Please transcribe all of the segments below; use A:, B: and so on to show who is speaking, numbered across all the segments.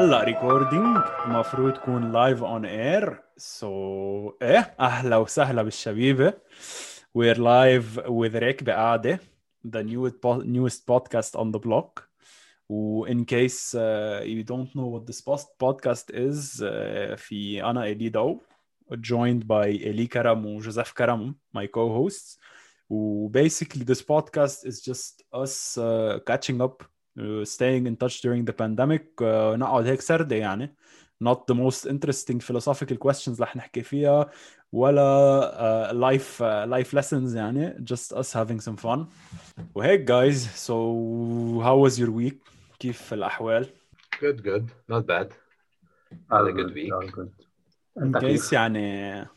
A: هلا ريكوردينج المفروض تكون لايف اون اير سو إيه أهلا وسهلا بالشبيبه we're live with ريك بقعده the newest po- newest podcast on the block و in case uh, you don't know what this post- podcast is uh, في أنا الي دو joined by الي كرم وجوزيف كرم my co-hosts و basically this podcast is just us uh, catching up uh, staying in touch during the pandemic uh, نقعد هيك سردة يعني not the most interesting philosophical questions رح نحكي فيها ولا uh, life uh, life lessons يعني just us having some fun وهيك guys so how was your week كيف الأحوال
B: Good, good. Not bad. Had a good week.
C: All good.
A: in
C: انت
A: case
C: كيف؟
A: يعني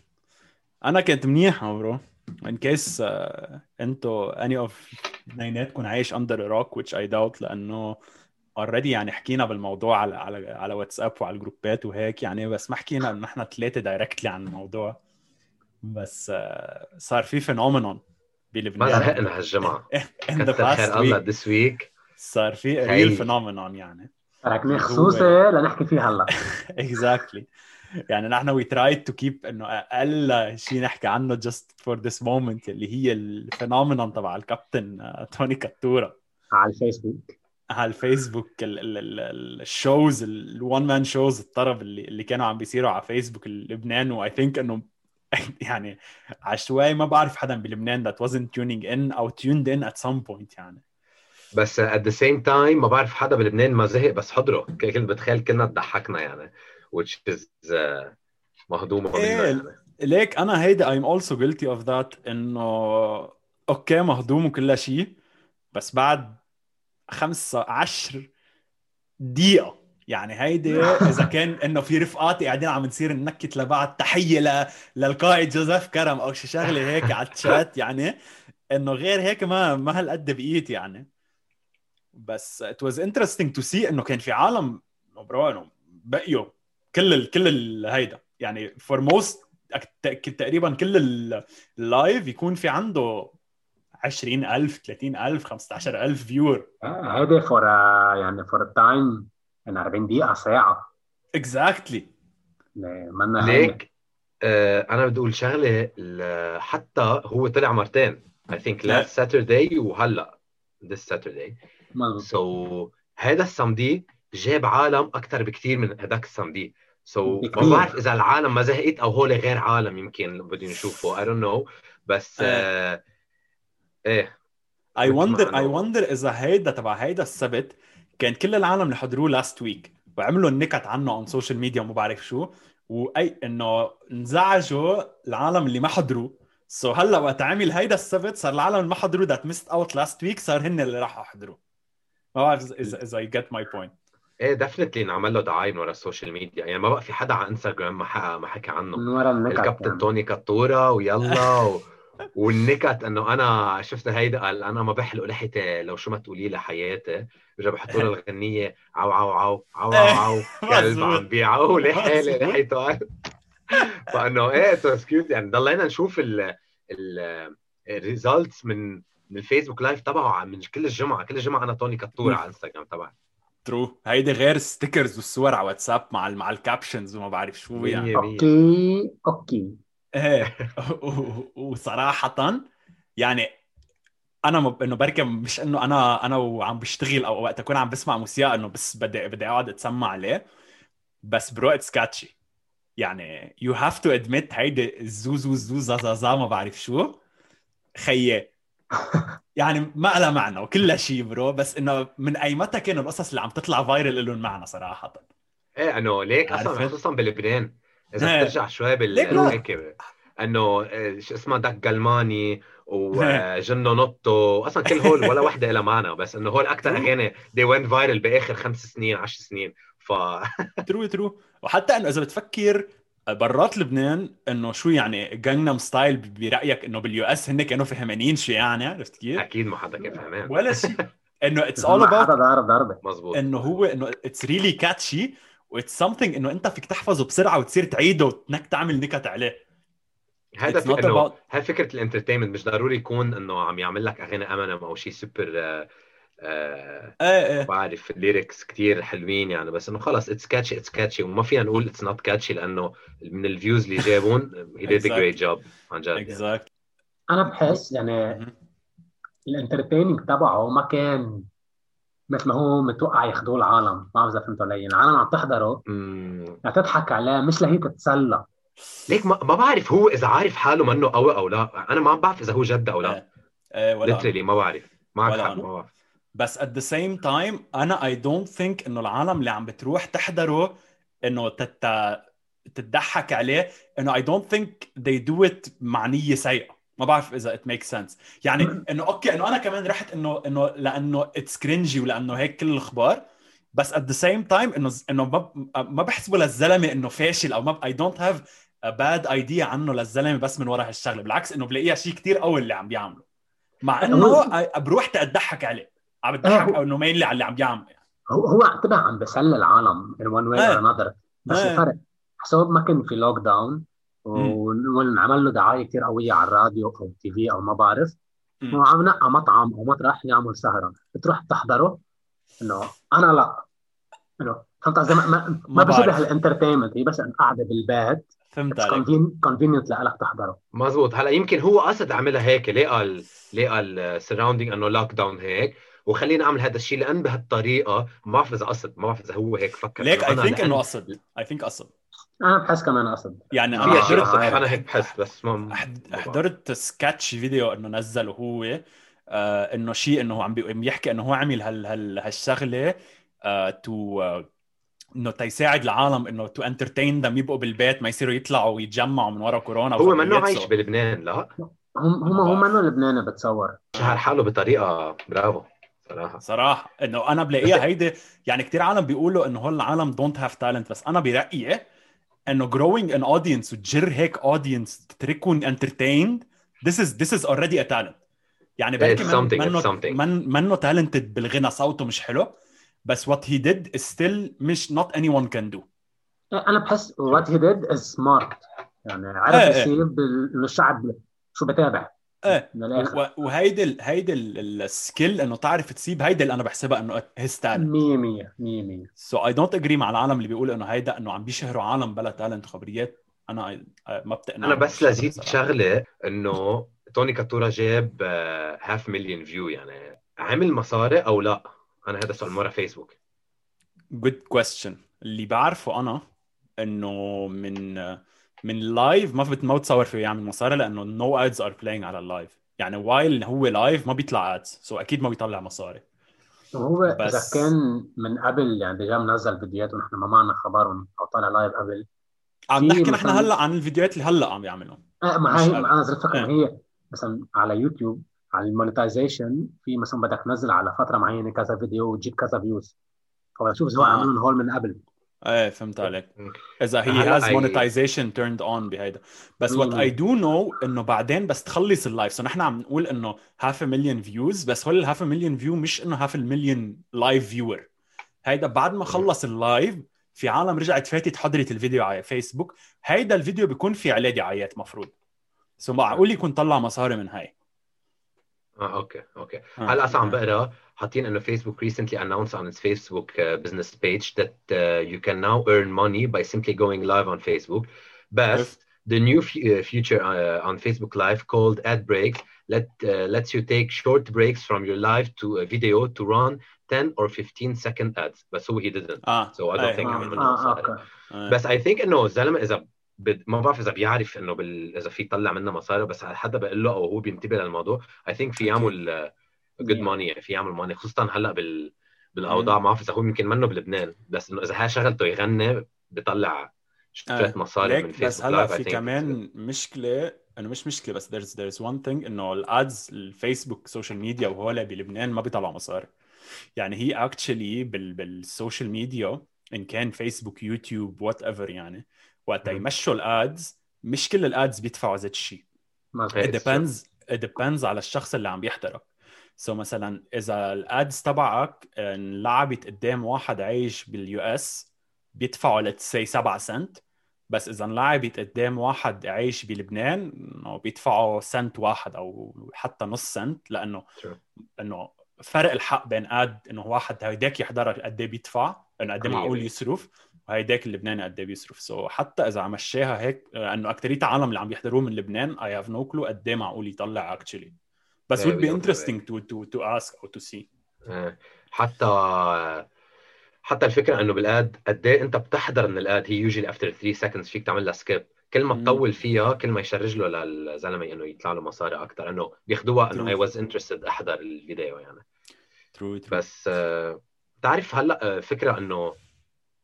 A: أنا كنت منيح برو in case uh, انتو any of اثنيناتكم عايش under a rock which I doubt لأنه already يعني حكينا بالموضوع على على على واتساب وعلى الجروبات وهيك يعني بس ما حكينا إنه إحنا ثلاثة directly عن الموضوع. بس آه، صار في phenomenon
B: ما
A: بلبنان
B: هالجمعة
A: in the
B: كتر خير الله this week.
A: صار في. real phenomenon يعني.
C: تركني
A: هو-
C: خصوصي لنحكي فيه هلا.
A: Exactly. يعني نحن we tried to keep إنه أقل شيء نحكي عنه just for this moment اللي هي ال phenomenon تبع الكابتن آه، توني كاتورا.
C: على الفيسبوك.
A: على الفيسبوك ال- ال- ال- ال shows ال one man shows الطرب اللي اللي كانوا عم بيصيروا على فيسبوك لبنان. و I think إنه يعني عشوائي ما بعرف حدا بلبنان that wasn't tuning in أو tuned in at some point يعني.
B: بس at the same time ما بعرف حدا بلبنان ما زهق بس حضره. كنت بتخيل كنا تضحكنا يعني. Which is uh, مهضومة منا
A: إيه. ليك أنا هيدا I'm also guilty of that إنه okay مهضوم وكل شيء بس بعد خمسة عشر دقيقة. يعني هيدي إذا كان إنه في رفقاتي قاعدين عم نصير ننكت لبعض تحية ل... للقائد جوزيف كرم أو شي شغلة هيك على الشات. يعني إنه غير هيك ما ما هالقد بقيت يعني. بس it was interesting to see إنه كان في عالم برو إنه بقيوا كل ال... كل ال... هيدا. يعني for most أك- تقريبا كل ال- ال live يكون في عنده 20000 30000 15000 viewer
C: آه، هيدي for يعني for ال time من 40 دقيقة ساعة.
A: Exactly
C: منا
B: ليك آه أنا بدي أقول شغلة حتى هو طلع مرتين. I think last Saturday وهلأ this Saturday.
C: مظبوط.
B: so so, هذا ال samedi جاب عالم أكثر بكثير من هذاك ال samedi. سو so, ما. بعرف إذا العالم ما زهقت أو هول غير عالم يمكن بدهم يشوفوا I don't know. بس آه
A: إيه.
B: I
A: wonder
B: I.
A: wonder إذا هيدا تبع هيدا السبت كان كل العالم اللي حضروه last week وعملوا النكت عنه on social media وما بعرف شو وأي إنه انزعجوا العالم اللي ما حضروا سو هلأ وقت عمل هيدا السبت صار العالم اللي ما حضروا that missed out last week صار هن اللي راحوا يحضروا ما بعرف اذا اذا I get my point
B: إيه definitely انعمل له دعاية من ورا ال social media يعني ما بقى في حدا على انستغرام ما حكى ما حكى عنه
C: من ورا النكت
B: الكابتن
C: يعني.
B: توني كاتورا ويلا و... والنكت إنه أنا شفت هيدا قال أنا ما بحلق لحيتي لو شو ما تقولي لي حياتي رجع بحطوا له الغنية عو عو عو عو عو عو كلب. عم بيعو لحالي. لحيته قال فإنه إيه cute يعني ضلينا نشوف ال ال ال results من من الفيسبوك live تبعه من كل الجمعة كل الجمعة أنا توني كاتورا على انستغرام تبعي
A: true هيدي غير stickers والصور على واتساب مع ال- مع ال captions وما بعرف شو يعني.
B: مية. مية.
C: okay okay.
A: إيه. و- و- وصراحة يعني أنا مب... إنه بركي مش إنه أنا أنا وعم بشتغل أو وقت أكون عم بسمع موسيقى إنه بس بدي بدي أقعد أتسمع عليه. بس bro it's catchy يعني you have to admit هيدي الزوزو زو زازازا ما بعرف شو. خيي. يعني ما لها معنى وكلها شيء bro بس إنه من اي متى كانوا القصص اللي عم تطلع viral لهم معنى صراحة.
B: إيه إنه ليك
A: أصلا؟
B: خصوصا بلبنان. إذا
A: إيه.
B: بترجع شوي بال إنه آه، شو اسمها داك جلماني وجنو نوتو. أصلا كل هول ولا وحدة لها معنى بس إنه هول أكثر أغاني they went viral بآخر خمس سنين عشر سنين. ف
A: true true. وحتى إنه إذا بتفكر برات لبنان إنه شو يعني Gangnam Style برأيك إنه باليو اس هن كانوا فهمانين شو يعني عرفت كيف؟
B: أكيد ما حدا كان فهمان.
A: ولا شيء. إنه
C: it's
A: اول
C: حدا
A: about
C: ضارب ضربة
B: مزبوط
A: إنه هو إنه it's really catchy و it's something إنه أنت فيك تحفظه بسرعة وتصير تعيده وإنك تعمل نكت عليه.
B: هذا في
A: إنه
B: هاي فكرة ال entertainment مش ضروري يكون إنه عم يعمل لك أغاني امينيم أو شيء سوبر آه
A: إيه إيه
B: بعرف ال lyrics كتير حلوين يعني بس إنه خلص it's catchy it's catchy وما فينا نقول it's not catchy لأنه من ال views اللي جابون he did a great job عن جد. يعني.
C: أنا بحس يعني ال entertaining تبعه ما كان مثل ما هو متوقع ياخذوه العالم. ما بعرف إذا فهمتوا علي. العالم عم تحضره. لتضحك عليه مش لهي تتسلى.
B: ليك ما, ما بعرف هو إذا عارف حاله منه قوي أو لا. أنا ما بعرف إذا هو جد أو لا.
A: إيه إيه ولا.
B: literally ما بعرف. معك حق. ما بعرف.
A: بس at the same time أنا I don't think إنه العالم اللي عم بتروح تحضره إنه تت... تتضحك عليه. إنه I don't think they do it مع نية سيئة. ما بعرف إذا it makes sense. يعني إنه okay إنه أنا كمان رحت إنه إنه لأنه it's cringy ولأنه هيك كل الأخبار. بس at the same time إنه إنه ما ما بحسبه للزلمة إنه فاشل أو ما don't have a bad idea عنه للزلمة بس من ورا هالشغلة. بالعكس إنه بلاقيها شيء كتير قوي اللي عم بيعمله. مع إنه بروح تضحك عليه. عم بتضحك
C: إيه.
A: أو إنه mainly على اللي عم بيعمل
C: هو هو اعتبر عم بسلي العالم in one way
A: إيه.
C: or another. بس
A: إيه.
C: الفرق حسب ما كان في lockdown وانعمل له دعاية كثير قوية على الراديو أو TV أو ما بعرف. وعم نقى مطعم أو مطرح يعمل سهرة. بتروح تحضره إنه أنا لا. إنه فهمت قصدي ما, ما, ما. بشبه ال entertainment هي بس قاعدة بالبيت.
A: فهمت عليك.
C: convenient لك تحضره.
B: مزبوط. هلأ يمكن هو قصد عملها هيك لقى ال... لقى ال surrounding إنه lockdown هيك؟ وخليني أعمل هذا الشيء لأن بهالطريقة ما بعرف اذا قصد ما بعرف اذا هو هيك فكر.
A: ليك I
B: think
A: إنه قصد I think قصد
C: أنا بحس كمان قصد
A: يعني
C: آه،
B: أنا
A: حضرت.
B: أنا هيك بحس بس ما.
A: حضرت sketch video إنه نزله هو آه إنه شيء إنه هو عم بي- بيحكي إنه هو عمل هال هال هالشغلة آه to آه إنه تيساعد العالم إنه to entertain them يبقوا بالبيت ما يصيروا يطلعوا ويتجمعوا من ورا كورونا
B: هو منه عايش بلبنان لا؟
C: هم هم هم منه لبناني بتصور.
B: شهر حاله بطريقة برافو. صراحة
A: صراحة. إنه أنا بلاقيها هيدي يعني كثير عالم بيقولوا إنه هول العالم don't have talent بس أنا برأيي إنه growing an audience وتجر هيك audience تتركهم entertained this is this is already a talent. يعني بلكي منه. من منه talented بالغنى صوته مش حلو بس what he did is still مش not anyone can do.
C: إيه، أنا بحس what he did is smart. يعني عرف
A: إيه، إيه.
C: يسيب ال- إنه الشعب شو بتابع.
A: إيه وهيدي ال- هيدي ال skill إنه تعرف تسيب هيدي اللي أنا بحسبها إنه his talent.
C: 100 100 100 100
A: so I don't agree مع العالم اللي بيقولوا إنه هيدا إنه عم بيشهروا عالم بلا talent وخبريات أنا I- ما بتقنعني
B: أنا بس لزيد. شغلة إنه توني كاتورا جاب half million view يعني عمل مصاري أو لا؟ أنا هذا سؤال مرة فيسبوك
A: good question. اللي بعرفه أنا إنه من من ال live ما بت- ما بتصور فيه يعمل مصاري لأنه no ads are playing على ال live يعني while هو live ما بيطلع ads so أكيد ما بيطلع مصاري.
C: وهو
A: بس-
C: إذا كان من قبل يعني déjà منزل فيديوهات ونحن ما معنا خبر أو طالع live قبل
A: عم نحكي نحن هلأ عن الفيديوهات اللي هلأ عم يعملهم.
C: آه ما هي أنا الفكرة
A: آه.
C: ما هي مثلا على يوتيوب على ال monetization في مثلا بدك تنزل على فترة معينة كذا فيديو وتجيب كذا views فبشوف إذا هو
A: آه.
C: عاملهم هول من قبل.
A: إيه فهمت عليك. إذا هي
B: has
A: monetization turned on بهيدا. بس
C: what.
A: I do know إنه بعدين بس تخلص ال live so نحن عم نقول إنه half million views بس هول ال half million view مش إنه half ال million live viewer هيدا بعد ما خلص اللايف في عالم رجعت فاتت حضرت الفيديو على فيسبوك هيدا الفيديو بيكون في عليه دعايات مفروض. سو معقول يكون طلع مصاري من هاي.
B: آه أوكي أوكي.
A: آه.
B: هلا أصلا عم بقرا حاطين انه فيسبوك recently announced on its Facebook uh, business page that uh, you can now earn money by simply going live on Facebook. But the new f- uh, feature uh, on Facebook Live called Ad Break let uh, lets you take short breaks from your live to a video to run 10 or 15 second ads. But so he didn't.
A: اه
B: So I don't
A: أيه.
B: think
C: اه
B: عمل منه
C: اه
B: مصاري.
C: اوكي
A: آه.
B: بس اي ثينك انه الزلمه اذا بد... ما بعرف اذا بيعرف انه بال... اذا في يطلع منه مصاري بس حدا بقول له او هو بينتبه للموضوع اي ثينك في يعمل
C: good.
B: Money يعني في يعمل money خصوصا هلأ بال... بالأوضاع ما بعرف إذا هو يمكن منه بلبنان بس إنه إذا شغلته يغني بيطلع شوية مصاري من
A: ليك بس
B: فيسبوك هلأ
A: في كمان مشكلة إنه مش مشكلة بس there's there's one thing إنه ال ads الفيسبوك social media وهول بلبنان ما بيطلعوا مصاري. يعني هي actually بال بال social media إن كان فيسبوك يوتيوب whatever يعني وقت. يمشوا ال ads مش كل ال ads بيدفعوا ذات الشيء it depends it depends على الشخص اللي عم بيحضرك so مثلا إذا ال ads تبعك انلعبت قدام واحد عايش بال US بيدفعوا let's say 7 سنت. بس إذا انلعبت قدام واحد عايش بلبنان بيدفعوا سنت واحد أو حتى نص سنت لأنه
B: True.
A: إنه فرق الحق بين ad إنه واحد هيداك يحضرها قد إيه بيدفع إنه قد إيه معقول يصرف وهيداك اللبناني قد إيه بيصرف. so حتى إذا مشاها هيك إنه اكثريه العالم اللي عم يحضروه من لبنان I have no clue قد إيه معقول يطلع actually بس would be interesting to to to ask أو to see.
B: حتى حتى الفكرة إنه بال ad قد إيه أنت بتحضر من ال ad هي usually after 3 seconds فيك تعمل لها skip كل ما تطول فيها كل ما يشرج له للزلمة إنه يطلع له مصاري أكثر إنه بياخذوها إنه I was interested أحضر الفيديو يعني.
A: True
B: بس بتعرف هلأ فكرة إنه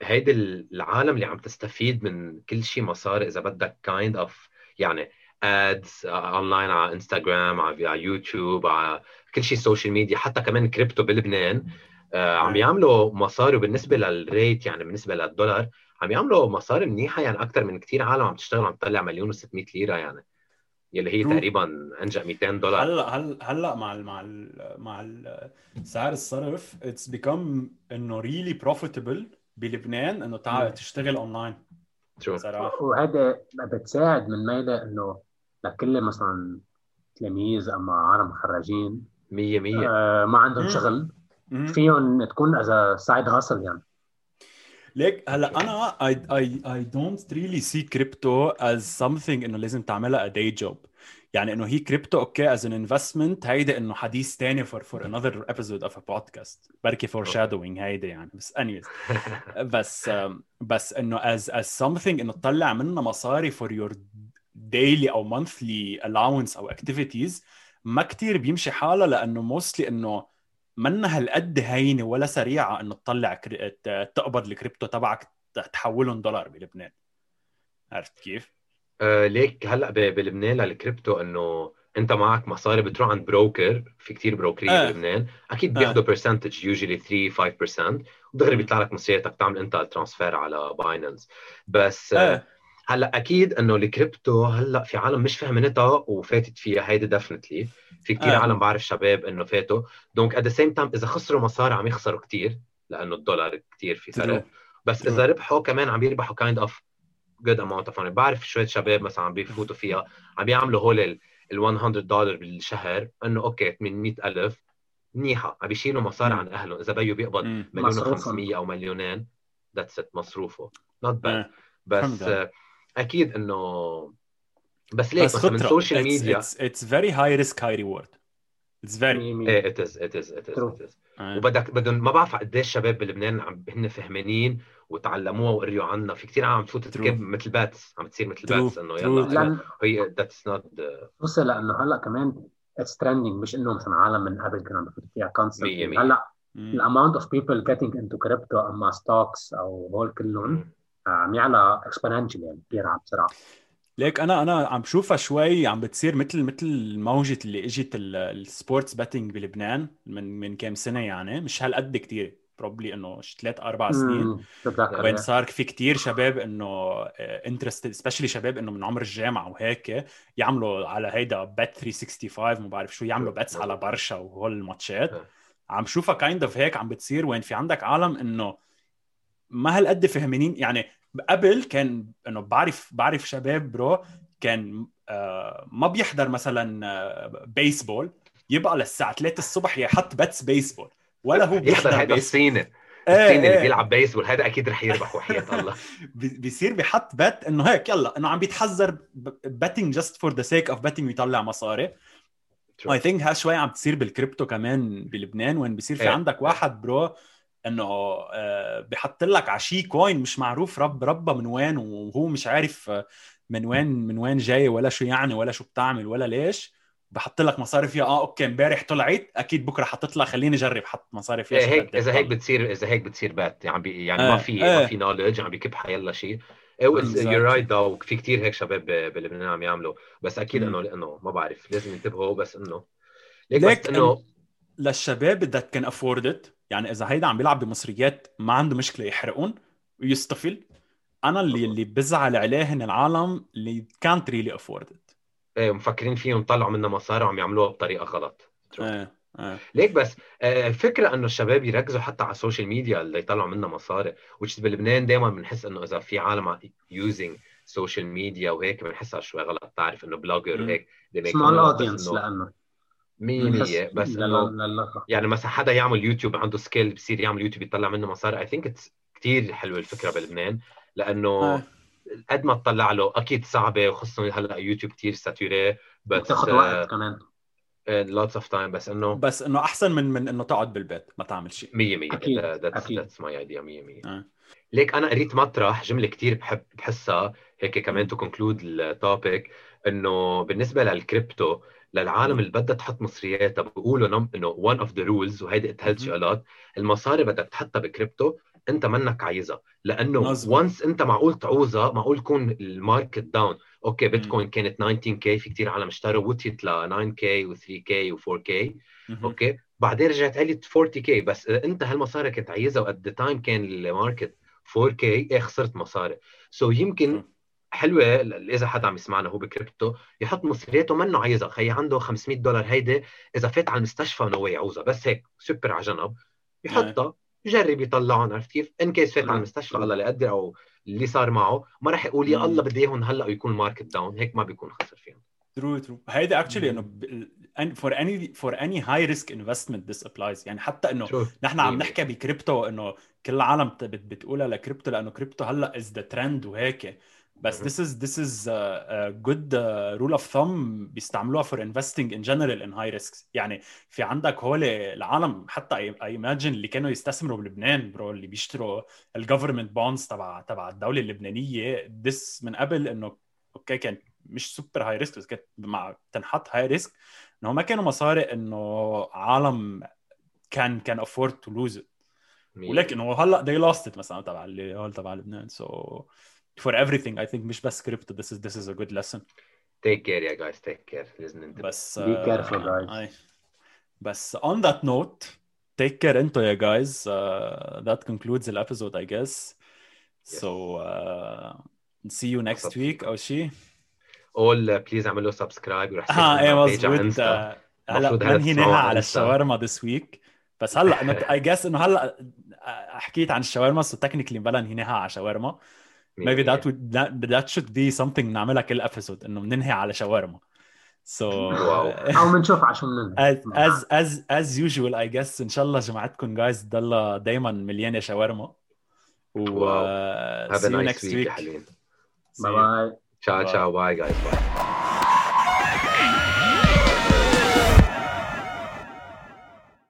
B: هيدي العالم اللي عم تستفيد من كل شيء مصاري إذا بدك كايند kind اوف يعني ads online على انستغرام على يوتيوب على كل شيء social media حتى كمان كريبتو بلبنان. آه عم يعملوا مصاري وبالنسبه لل rate يعني بالنسبة للدولار عم يعملوا مصاري منيحة يعني أكثر من كثير عالم عم تشتغل عم تطلع مليون و600 ليرة يعني يلي هي تقريبا انجا 200 دولار.
A: هلأ هلا هلأ مع ال مع ال مع ال سعر الصرف it's become إنه really profitable بلبنان إنه تعال تشتغل اونلاين
C: صراحة. وهذا بتساعد من ميلة إنه لكل مثلا تلاميذ أما عالم متخرجين
B: 100 100
C: آه ما عندهم شغل. فيهم تكون as side hustle يعني.
A: ليك هلأ أنا I, I, I don't really see crypto as something إنه لازم تعملها a day job. يعني إنه هي crypto okay as an investment هيدا إنه حديث ثاني for for another episode of a podcast بركي foreshadowing هيدا يعني. بس anyways بس بس إنه as as something إنه تطلع منها مصاري for your daily أو monthly allowance أو activities ما كتير بيمشي حالها لأنه mostly إنه منا هالقد هينة ولا سريعة إنه تطلع cry... تقبض الكريبتو تبعك تحولهم دولار بلبنان عرفت كيف؟
B: آه ليك هلأ بلبنان للكريبتو إنه أنت معك مصاري بتروح عند broker في كتير broker يه آه. بلبنان أكيد آه. بياخذوا percentage usually 3 5% ودغري بيطلع لك مصرياتك تعمل أنت ال transfer على Binance بس آه. آه. هلأ أكيد إنه الكريبتو هلأ في عالم مش فهمتها وفاتت فيها هيدي definitely في كثير آه. عالم بعرف شباب إنه فاتوا. donc at the same time إذا خسروا مصاري عم يخسروا كثير لأنه الدولار كثير في فرق. بس إذا ربحوا كمان عم يربحوا kind of good amount of بعرف شوية شباب مثلا عم بيفوتوا فيها عم يعملوا هول ال 100 دولار بالشهر إنه okay 800000 منيحه عم بيشيلوا مصاري عن اهلهم إذا بيو بيقبض مليون و500 أو مليونين that's it مصروفه. Not bad بس أكيد إنه بس ليك بس من ال social
A: media it's very high risk high reward it's
B: very إيه it is it is it is وبدك بدهم ما بعرف قديش الشباب بلبنان عم هن فهمانين وتعلموها وقريوا عنها. في كثير عم تفوت تركب مثل bets عم تصير مثل bets إنه يلا هي that's not
C: بس لأنه هلأ كمان it's trending مش إنه مثلا عالم من قبل كانوا عم بفوتوا فيها concept هلأ ال amount of people getting into crypto أما stocks أو هول كلهم عم يعلى exponential يعني كثير عم بسرعة
A: ليك أنا أنا عم بشوفها شوي عم بتصير مثل مثل موجة اللي إجت ال sports betting بلبنان من من كم سنة يعني مش هالقد كثير probably إنه ثلاث أربع سنين. وين صار في كتير شباب إنه interest especially شباب إنه من عمر الجامعة وهيك يعملوا على هيدا Bet 365 ما بعرف شو يعملوا bets على برشا وهول الماتشات. عم شوفها kind of هيك عم بتصير وين في عندك عالم إنه ما هالقد فهمانين يعني قبل كان إنه بعرف بعرف شباب bro كان آه ما بيحضر مثلا آه بيسبول يبقى للساعة 3 الصبح يحط bets بيسبول ولا هو
B: بيحضر هيدا الصيني الصيني إيه اللي بيلعب بيسبول هذا أكيد رح يربح وحياة الله.
A: بيصير بحط bet إنه هيك يلا إنه عم بيتحذر betting just for the sake of betting ويطلع مصاري. I think ها شوي عم تصير بالكريبتو كمان بلبنان وين بيصير في عندك واحد bro إنه آه، بحط لك على شي coin مش معروف رب ربه من وين وهو مش عارف آه، من وين من وين جاي ولا شو يعني ولا شو بتعمل ولا ليش. بحط لك مصاري فيها آه أوكي إمبارح طلعت أكيد بكرة لها خليني أجرب حط مصاري فيها
B: هيك إذا هيك بتصير إذا هيك بتصير but يعني يعني آه. ما في آه. ما في knowledge عم بيكب حيلا شيء you're right في كثير هيك شباب بلبنان عم يعملوا. بس أكيد إنه لأنه ما بعرف لازم ينتبهوا بس إنه.
A: ليك بس إنه للشباب that can afford يعني إذا هيدا عم بيلعب بمصريات ما عنده مشكلة يحرقون ويصطفل أنا اللي اللي بزعل عليه هن العالم اللي كانت ريلي افورد
B: إيه مفكرين فيهم طلعوا منها مصاري وعم يعملوها بطريقة غلط.
A: إيه إيه.
B: ليك بس الفكرة آه، إنه الشباب يركزوا حتى على ال social media اللي يطلعوا منها مصاري وش بلبنان دائما بنحس إنه إذا في عالم using social media وهيك بنحسها شوي غلط. تعرف إنه blogger وهيك
C: small audience لأنه.
B: 100% بس إنه يعني مثلا حدا يعمل يوتيوب عنده skill بصير يعمل يوتيوب يطلع منه مصاري I think كثير حلوة الفكرة بلبنان لأنه آه. قد ما تطلع له أكيد صعبة وخصوصا هلأ يوتيوب كثير saturated
C: بس بتاخذ وقت آه، كمان.
B: lots of time بس إنه
A: بس إنه أحسن من من إنه تقعد بالبيت ما تعمل شيء.
B: 100% أكيد that's my idea 100% آه. ليك أنا قريت مطرح جملة كثير بحب بحسها هيك كمان to conclude ال topic إنه بالنسبة للكريبتو للعالم اللي بدها تحط مصرياتها بيقولوا إنه one of the rules وهيدي اتهلت شغلات المصاري بدك تحطها بكريبتو انت منك عايزها. لأنه once انت معقول تعوزها معقول يكون ال market down أوكي بيتكوين كانت 19 K في كثير عالم اشتروا وطيت ل 9 K و 3 K و 4 K أوكي بعدين رجعت علي 40 K بس انت هالمصاري كنت عايزها the time كان ال market 4 K إيه خسرت مصاري. so so يمكن حلوة إذا حدا عم يسمعنا هو بكريبتو يحط مصرياته منه عايزها خي عنده 500 دولار هيدي إذا فات على المستشفى هو يعوزها بس هيك سوبر على جنب يحطها يجرب يطلعهم عرفت كيف؟ in case فات على المستشفى الله لا يقدر أو اللي صار معه ما راح يقول يا الله بدي إياهم هلأ ويكون ال market down هيك ما بيكون خسر فيهم.
A: true true هيدي actually إنه for any for any high risk investment this applies يعني حتى إنه نحن عم نحكي بكريبتو إنه كل العالم بتقولها لكريبتو لأنه كريبتو هلأ is the trend وهيك. بس this is this is a, a good uh, rule of thumb بيستعملوها for investing in general in high risks. يعني في عندك هول العالم حتى I imagine اللي كانوا يستثمروا بلبنان bro اللي بيشتروا ال government bonds تبع تبع الدولة اللبنانية this من قبل إنه أوكي كان مش super high risk بس كانت مع تنحط high risk إنه ما كانوا مصاري إنه عالم كان can afford to lose ولكن هو هلأ they lost it مثلا تبع اللي هول تبع لبنان. so so for everything I think مش بس crypto this is this is a good lesson
B: take care yeah guys take care لازم
A: بس
C: be careful guys
A: بس on that note take care انتو يا guys uh, that concludes the episode I guess yes. so uh, see you next week أو شيء
B: all please اعملوا subscribe
A: وروح آه إيه مظبوط هلا ننهي على الشاورما this week بس هلا I guess انه هلا حكيت عن الشاورما so technically بلا ننهيها على شاورما maybe that would that, that should be something نعملها كل episode إنه بننهي على شاورما. So
C: أو بنشوف عشان
A: ننهي. As as as as usual I guess إن شاء الله جماعتكم جايز تضلها دائما مليانه شاورما. و
B: uh, see you next week
C: bye bye
B: ciao ciao. Bye guys. Bye.